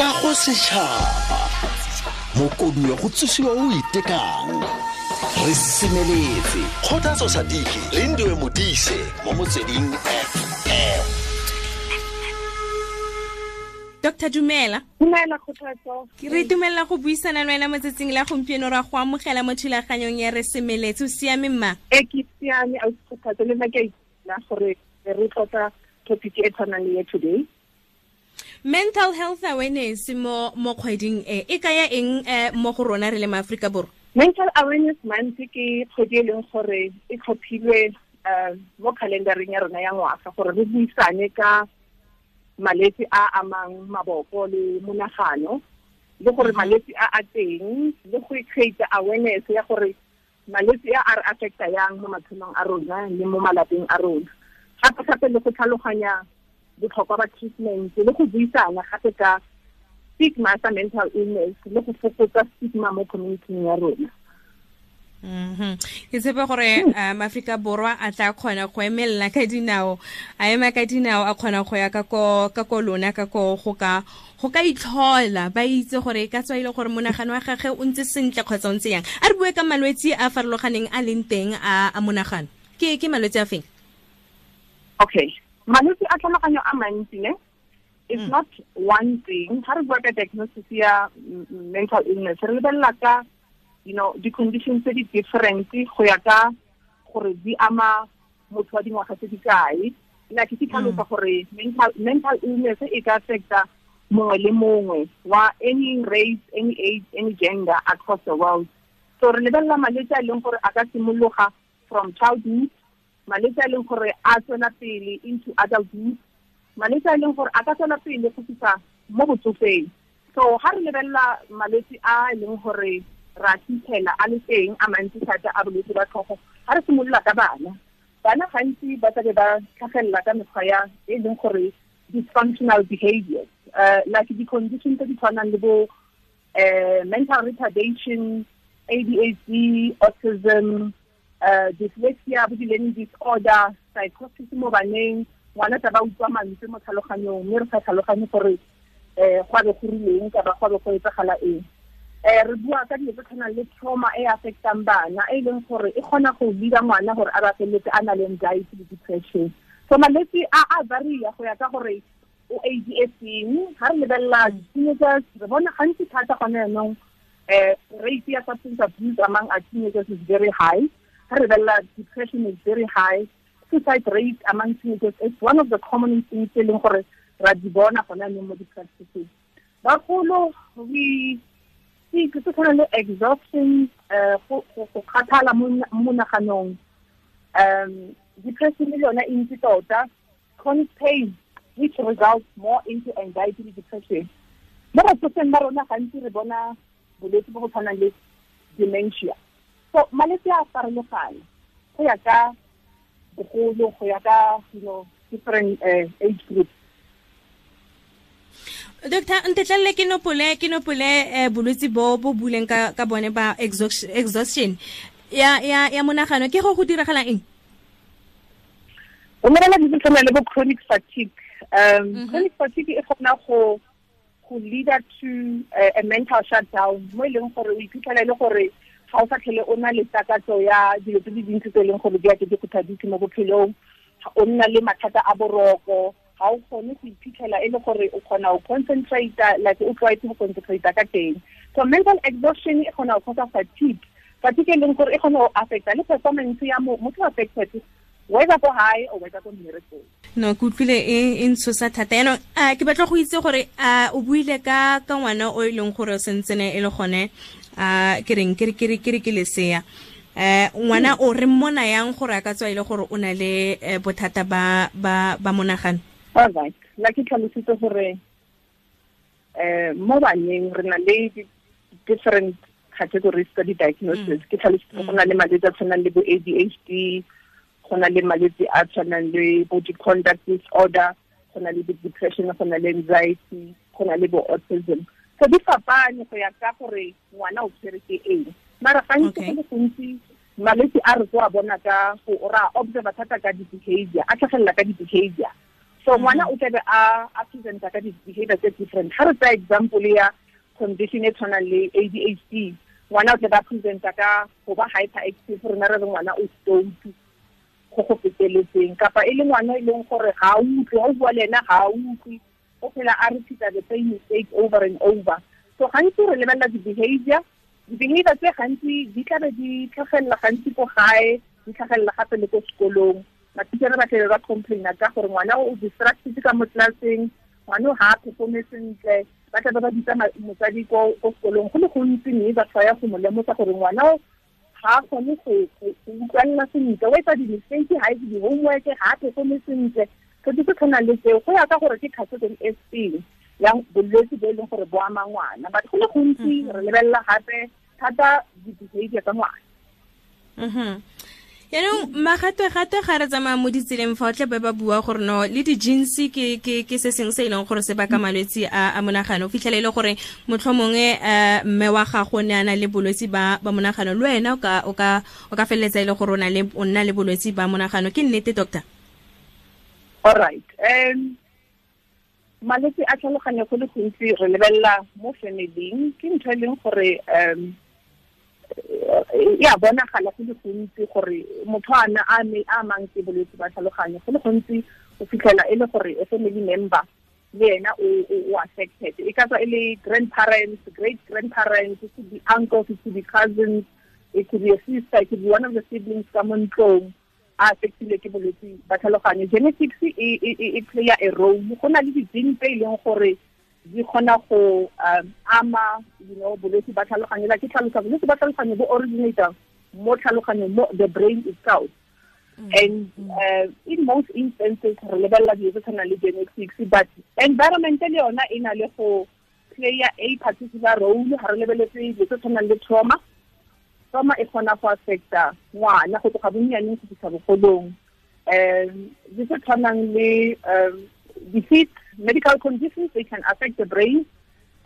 ka go setšhaba. Mokoduwa wa go tsosiwa o itekang. Re semeletse. Kgothatso sadiki le ndiwe modise mo motsweding fm dr dumela. Dumela kgothatso. Re itumelela go buisana le wena motsatsing la gompieno ra go amogela mo thulaganyong ya re semeletse. O siame mma e ke siame a kgothatso. Le nna ke a gore re tlotla topic e tshwanang le ya today mental health awareness mo mo kgweding e e kaya eng mo go rona re le maaforika borwa? Mental awareness month ke kgwedi e leng gore e tlhophilwe mo calendareng ya rona ya ngwaga gore re buisane ka malwetse a amang maboko le monagano le gore mhm. malwetse a a teng le go create awareness ya gore malwetse a a re affecta yang mo matshelong a rona le mo malapeng a rona. Gape-gape le go tlhaloganya botlhokwa ba treatment le go buisana gape ka stigma sa mental illness le go fokotsa stigma mo communityng ya rona. Mhm. ke tshepe gore um aforika borwa a tla kgona go emelela ka dinao a ema ka dinao a kgona go ya ka ko lona ka ko go ka go ka itlhola ba itse gore ka tswa ile gore monagano wa gage o ntse sentle kgotsa o ntse yang. A re bue ka malwetse a farologaneng a leng teng a, a monagano. Ke ke malwetse a feng? Okay malwetse a tlhaloganyo a mantsi ne it's not one thing. Ga re bua ka diagnosis ya mm, mental illness re lebelela ka you know di-conditions tse di different go ya ka gore di ama motho wa dingwaga tse di kae. Like ke tlhalosa gore mental mental illness e ka affecta mongwe le mongwe wa any race any age any gender across the world. So re lebelela malwetse a leng gore a ka simologa from childhood malwetse a leng gore a tswela pele into adulthood malwetse a leng gore a ka tswela pele go fitlha mo botsofeng. So ga re lebelela malwetse a e leng gore ra fitlhela a le teng a mantsi thata a bolwetse ba tlhogo ga re simolola ka bana. Bana gantsi ba tlabe ba tlhagelela ka mekgwa ya e leng gore dysfunctional behaviors uh, like di-condition tse di tshwanang le bo uh, mental retardation ADHD autism uh, dyslexia bo di-learning disorder psychosis mo baneng ngwana tla ba utlwa mantswe mo tlhaloganyong mme re sa tlhaloganye gore um go a be go rileng kaba go a be go etsagala eng. Eh re bua ka dilo tse tshwanang le trauma e affectang bana e leng gore e kgona go leader ngwana gore a ba feleletse a na le anxiety le depression. So malwetse a varia go ya ka gore o age ga re lebelela teenagers re bona gantsi thata gone yanong um rate ya substance abuse among our teenagers is very high depression is very high. Suicide rate among teenagers is one of the common things e leng gore ra di bona gone yanong mo di-practices. Bagolo we se tshwana le exhaustion uh go kgathala mo monaganong um depression le yona e ntsi tota. Chronic pain which results more into anxiety le depression. Mo batsofeng ba rona gantsi re bona bolwetse bo go tshwanang le dementia so malwetse a farologane go ya ka bogolo go ya ka you know, different uh, age groups. Doctor ntetlelele ke nopole ke nopole um eh, bolwetse bo bo buleng ka, ka bone ba exhaustion. Ya, ya, ya monagano ke go go diragala eng? O bomerela di tshwana le bo chronic fatigue. Um mm -hmm. chronic fatigue e kgona go go leader to uh, a mental shutdown mo e leng gore o iphitlhela e le gore ga o sa tlhele o na le takatso ya dilo tse di dintsi tse e leng gore di ake di kgothaditse mo bophelong. O nna le mathata a boroko. Ga o kgone go iphitlhela e le gore o kgona go concentrate like o tlwaetse go concentrate ka teng. So mental exhaustion e kgona go causa fatigue. Fatigue e leng gore e kgona go affecta le performance ya motho affected whether ko hae or whether ko mmerekong. No ke utlwile e e ntshosa thata. Yanong a ke batla go itse gore a o buile ka ka ngwana o e leng gore o sentsene e le gone a ke reng ke re ke lesea um ngwana o re mmona yang gore a ka tswa e le gore o na le eh, bothata ba ba ba monagano? All right la ke tlhalositse gore um mo baneng re na le different categories tsa di-diagnosis. Ke tlhalositse go na le malwetse a tshwanang le bo a d h d go na le malwetse a tshwanang le bo di-conduct disorder go na le bo-depression go na le anxiety go na le bo autism so di fapane go ya ka gore ngwana o tshwere ke eng. Mara gantsi go le gontsi malwetse a re tlo a bona ka go ra observa thata ka di-behavior a tlhagelela ka di-behavior so ngwana o tlabe a a presenta ka di-behavior tse different. Ga re tsaya example ya condition e tshwanang le ADHD ngwana o tlabe a presenta ka go ba hyper active rena re re ngwana o stout go go feteletseng. Kapa e le ngwana e leng gore ga a utlwe ga o bua le ena ga a utlwe. O phela a repeata the same mistake over and over. So gantsi re lebelela di-behavior. Di-behavior tse gantsi di tlabe di tlhagelela gantsi ko gae di tlhagelela gape le ko sekolong. Matitšhere ba tlebe ba complaina ka gore ngwana o distracted ka mo classeng ngwana o ga a performe sentle ba tlabe ba bitsa motsadi ko sekolong. Go le gontsi mme ba ya go mo lemosa gore ngwana ga a kgone go utlwalela sentle o etsa di-mistake ga etse di-homework ga a performe sentle so di se tshwanang le tseo go ya ka gore ke category e feng ya bolwetse bo e leng gore bo ama ngwana. But go le gontsi re lebelela gape thata di-behavior tsa ngwana. Yaanong magate-gate ga re tsamaya mo ditseleng fa o tle ba ba bua gore no le di-jeans ke se sengwe se e leng gore se baka malwetse a monagano. O fitlhela e le gore motlho mongwe um mme wa gago ne a na le bolwetse ba monagano. Le wena o ka feleletsa e le gore o nna le bolwetse ba monagano. Ke nnete doctor all right. Um malwetse a tlhaloganyo go le gontsi re lebelela mo familing ke ntho e leng gore um ya bonagala go le gontsi gore motho a na a amang ke bolwetse ba tlhaloganyo. Go le gontsi o fitlhela e le gore a family member le ena o affected. E ka tswa e le grandparents great grandparents it could be uncles it could be cousins it could be a sister it could be one of the siblings ka mo ntlong a affectile ke bolwetse ba tlhaloganyo genetics e playa a role go na le di-gene tse e leng gore di kgona go ama you know bolwetse ba tlhaloganyo la ke tlhalosa bolwetse ba tlhaloganyo bo originator mo tlhaloganyong mo the brain itself. And uh, in most instances re lebelela dilo tse tshwanang le genetics but environment le yona e na le go playa a particular role ga re lebeletse dilo tse tshwanang le trauma trauma e kgona go affecta ngwana go tloga bonnyaneng go fitlha bogolong. Um di se tshwanang le um defeat medical conditions they can affect the brain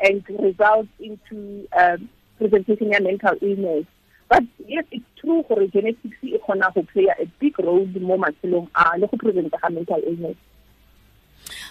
and result into um, presentation of mental illness. But yes it's true gore genetics e kgona go play a big role mo matshelong a le go presenta ga mental illness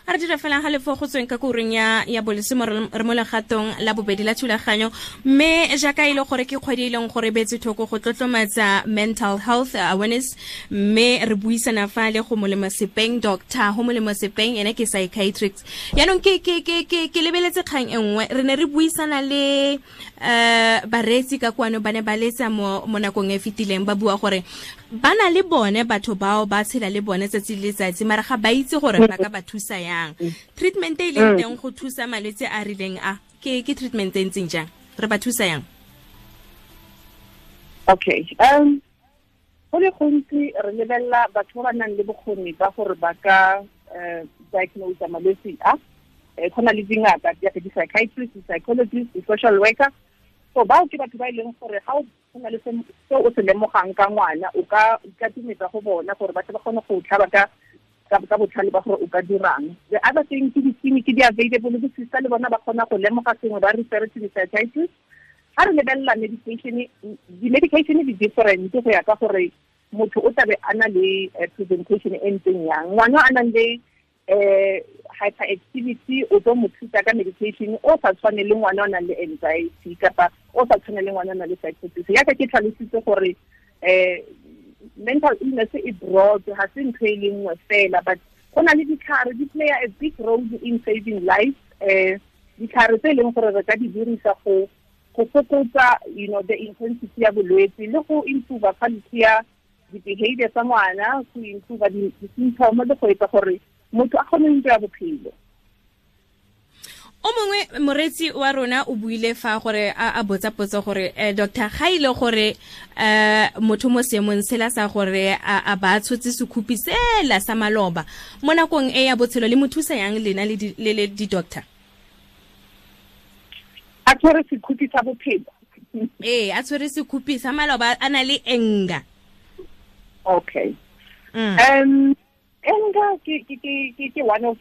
a re dira fela ga lefo go tsweng ka koreng ya ya bolesemo re mo legatong la bobedi la thulaganyo. Mme jaaka e le gore ke kgwedi e leng gore betse thoko go tlotlomatsa mental health awareness mme re buisana fa le go molemo sepeng doctor go molemo sepeng ene ke psychiatrist. Yaanong ke lebeletse kgang e nngwe. Re ne re buisana le um bareetsi ka kwano ba ne ba letsa mo nakong e fetileng ba bua gore ba na le bone batho bao ba tshela le bone tsatsi le letsatsi mara ga ba itse gore ba ka ba thusa yang. Treatment e leng teng go thusa malwetse a rileng a ke ke treatment e ntseng jang? Re ba thusa yang? Okay um go le gontsi re lebelela batho ba ba nang le bokgoni ba gore ba ka um diagnose malwetse a. Go na le dingaka jaaka di-psychiatrist di-psychologist di-social worker. So bao ke batho ba e leng gore ga o na le se o se lemogang ka ngwana o ka ikatimetsa go bona gore batho ba kgone go tlhaba ka ka botlhale ba gore o ka dirang. The other thing ke di-clinic di-available bosista le bona ba kgona go lemoga sengwe ba refer to di-psychiatrist. Ga re lebelela medication di-medication di-different go ya ka gore motho o tlabe a na le presentation e ntseng yang. Ngwana a nang le um hyperactivity o tlo mo thusa ka medication o sa tshwane le ngwana o nang le anxiety kapa o sa tshwane le ngwana o nang le psychosis. Yaka ke tlhalositse gore um mental illness e broad ga se ntho e le nngwe fela but go na le ditlhare di playa a big role in saving life um ditlhare tse e leng gore re ka di dirisa go go fokotsa you know the intensity ya bolwetse le go improve quality ya di-behavior tsa ngwana go improve di-symptom le go etsa gore motho a kgone ntse ya bophelo. O mongwe moreetsi wa rona o buile fa gore a, botsa potso gore eh, doctor ga ile gore um motho mo seemong sela sa gore a, a ba tshotse sekhupi sela sa maloba mo nakong e ya botshelo le mo thusa yang lena le di-doctor a tshwere sekhupi sa bophelo. Ee a tshwere sekhupi sa maloba a na le enga. Okay. Mm. um enga ke ke ke ke one of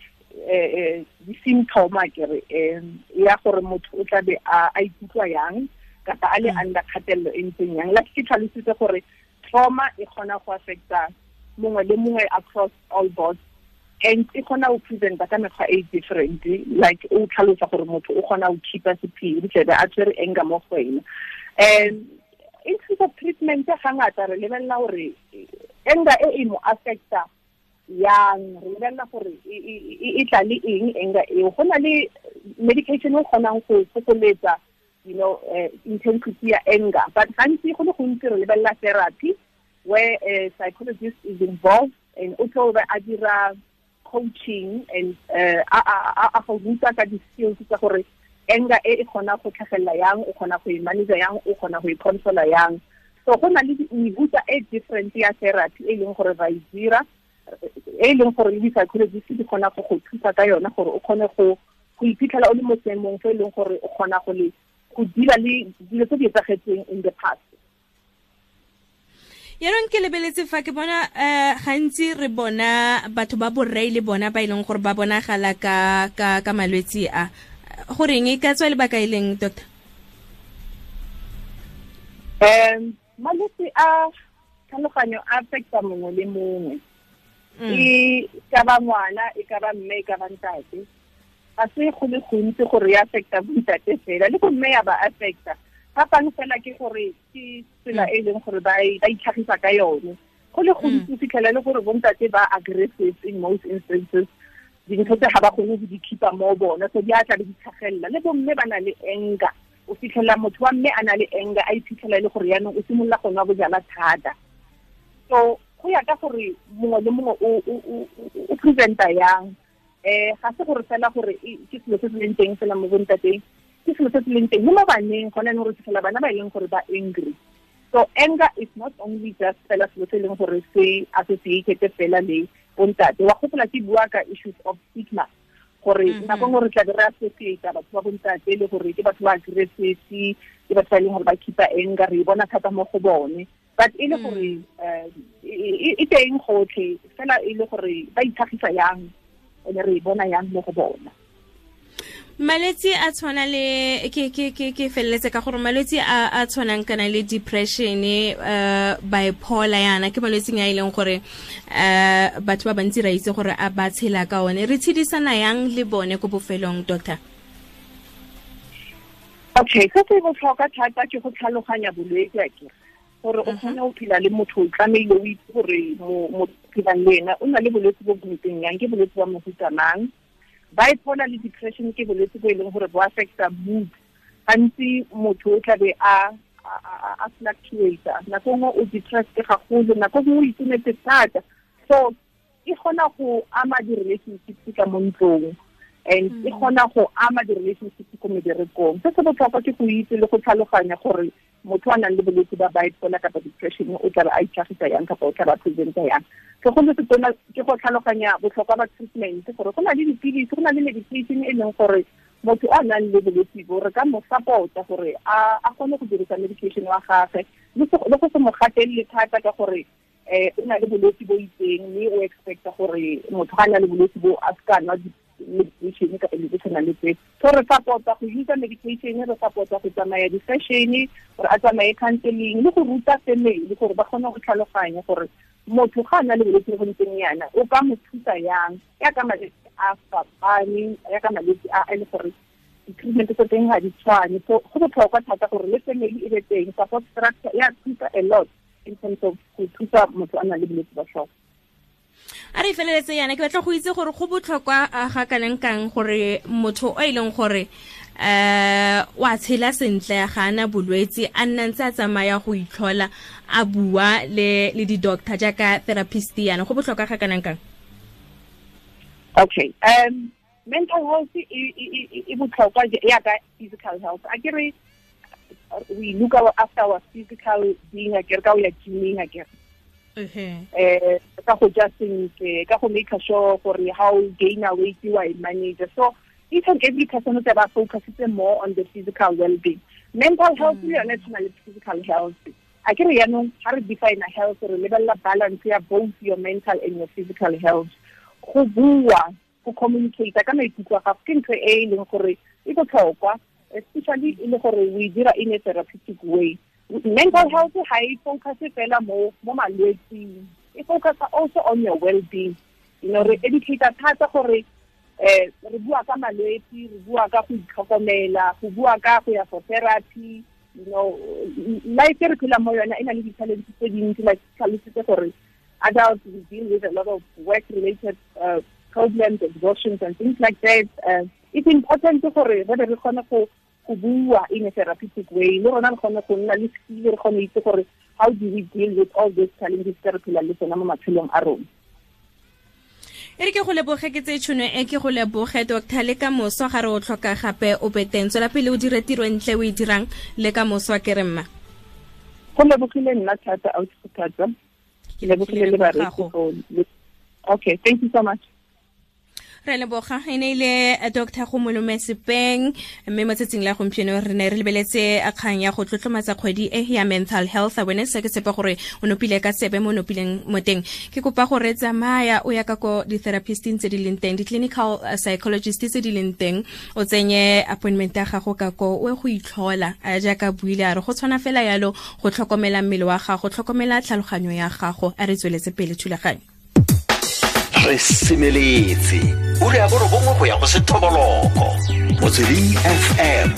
eh di-symptom a kere um ya gore motho o tlabe a ikutlwa yang kapa a le under kgatelelo e ntseng yang. Like ke tlhalositse gore trauma e kgona go affecta mongwe le mongwe across all boards and e kgona go presenta ka mekgwa e different. Like o tlhalosa gore motho o kgona go keepa sephiri tlebe a tshwere anger mo go wena. And in terms of treatment ga ngata re lebelela gore anger e e mo affecta yang re lebelela gore e tla le eng eo eh, go na le medication e kgonang go fokoletsa you know uh, intensity ya anger. But gantsi go le gontsi re lebelela therapy where a psychologist is involved and o tlo a dira coaching and a go ruta ka di-skills tsa gore anger e e kgona go tlhagelela yang o kgona go e manage yang o kgona go e yang. So go na le mehuta e different ya therapy e leng gore ba e dira e leng gore le di-psychologist di kgona go go thusa ka yona gore o kgone go go iphitlhela o le mo seemong se e leng gore o kgona go le go dila le dilo tse di etsagetseng in the past. Yaanong ke lebeletse fa ke bona um gantsi re bona batho ba borrei le bona ba e leng gore ba bonagala ka ka ka malwetse a. Goreng e ka tswa lebaka e leng doctor? Um malwetse a tlhaloganyo a affecta mongwe le mongwe. Mm. e ka ba ngwana e ka ba mme e ka ba ntate. Ga se go le gontsi gore e affecta bontate fela le go mme ya ba affecta. Phapang fela ke gore ke tsela e leng gore ba itlhagisa ka yone. Go le mm. gontsi fitlhela le gore bontate ba aggressive in most instances. Dintho tse ga ba kgone go di mo bona so di a tla di tlhagelela. Le bomme ba na le anger. O fitlhela motho wa mme a na le anger a iphitlhela le gore yaanong o simolola go nwa bojala thata. So go ya ka gore mongwe le mongwe o presenta yang. Um ga se gore fela gore ke selo se se leng teng fela mo bontateng ke selo se se leng teng mo mo baneng gona neng re fitlhela bana ba e leng gore ba angry. So anger is not only just fela selo se e leng gore se associated fela le bontate. Wa gopola ke bua ka issues of stigma gore nako nngwe re tla be re associata batho ba bontate le gore ke batho ba aggressive ke batho ba e leng gore ba keepa anger re e bona thata mo go bone but e le gore e teng gotlhe fela e le gore ba itlhagisa yang ene re e bona yang mo go bona. Malwetse a tshwana le ke ke ke ke feleletse ka gore malwetse a a tshwanang kana le depression uh bipolar yana ke malwetse a e leng gore uh batho ba bantsi ra itse gore a ba tshela ka one. Re tshedisana yang le bone ko bofelong doctor? Okay se se botlhokwa thata ke go tlhaloganya bolwetse a ke gore o kgone o phela le motho o tlamehile o itse gore mo phelang le ena o na le bolwetse bo bontseng yang ke bolwetse ba mohutamang bipolar le depression ke bolwetse bo e leng gore bo affecta mood. Gantsi motho o tlabe a a fluctuator nako nngwe o depressed gagolo nako nngwe o itumetse thata. So e kgona go ama di-relationships ka mo ntlong and e kgona go ama di-relationships ko meberekong. Se se botlhokwa ke go itse le go tlhaloganya gore motho a nang le bolwetse ba bipolar kapa depression o tlabe a itlhagisa yang kapa o tlabe a presenta yang. Ke go le tona ke go tlhaloganya botlhokwa ba treatment gore go na le dipilisi go na le medication e leng gore motho a nang le bolwetse bo re ka mo support-a gore a kgone go dirisa medication wa gagwe le go se mo gatelele thata ka gore um o na le bolwetse bo itseng mme o expecta gore motho ga a na le bolwetse bo a nwa medication kapa le tshwana le tse. So re support-a go usa medication re support-a go tsamaya di-session gore a tsamaye counseling le go ruta family gore ba kgone go tlhaloganya gore motho ga a le bolwetse go ntseng yana o ka mo thusa yang? Ya ka malwetse a fapane ka gore di-treatment tse teng ga di tshwane. So go botlhokwa thata gore le family e be teng support structure ya thusa a lot in terms of go thusa motho le bolwetse ba a re feleletse yana ke batla go itse gore go botlhokwa ga kanang kang gore motho o e leng gore um wa tshela sentle ga ana bolwetse a nna ntse a tsamaya go itlhola a bua le le di-doctor jaaka therapist yana. Go botlhokwa ga kanang kang? Okay um mental health e botlhokwa yaka physical health. A kere we look after our physical being a kere ka o ya gyming a kere eh ka go ja sentle ka go make sure gore how gain a weight wa e manage. So each and every person o ba focusitse more on the physical well-being. Mental health le yone tshwana physical health. A ke re yaanong ga re define health re lebelela balance ya both your mental and your physical health. Go bua go communicate ka maikutlo a gago ke ntho e e leng gore e botlhokwa especially e le gore we dira in a therapeutic way mental health ga e focus fela mo mo malwetsing. E focus also on your well-being. You know re educata thata gore eh re bua ka malwetse re bua ka go itlhokomela go bua ka go ya for therapy. You know life e re phela mo yona e na le di-challenge tse dintsi like tlhalositse gore adults we deal with a lot of work related uh, problems exhaustions and things like that. Uh, it's important gore re be re kgone go go bua in a therapeutic way le rona re kgone go nna le skill re kgone itse gore how do we deal with all those challenges tse re phelang le tsona mo matshelong a rona. E re ke go leboge ke tse tšhono e ke go leboge doctor le ka moso ga re o tlhoka gape o beteng tswela pele o dire tiro ntle o e dirang le ka moso ke re mma. Go lebogile nna thata outthata ke lebogile le bareki okay thank you so much re leboga. E ne ile eh, dr gomolome sepeng mme mo tsetsing la gompieno re ne re lebeletse akgang ya go tlotlomatsa kgwedi e ya mental health awareness. Ke tshepa gore o nopile ka sebe mo nopileng mo teng. Ke kopa gore tsamaya o ya ka ko di-therapisting tse di leng teng di-clinical eh, psychologist tse di leng teng. O tsenye appointment ya gago ka ko o e go itlhola jaaka buile a re go tshwana fela yalo go tlhokomela mmele wa gago tlhokomela tlhaloganyo ya gago. A re tsweletse pele thulaganyo re semeletse ure ya borobongwe go ya go sethoboloko motsweding fm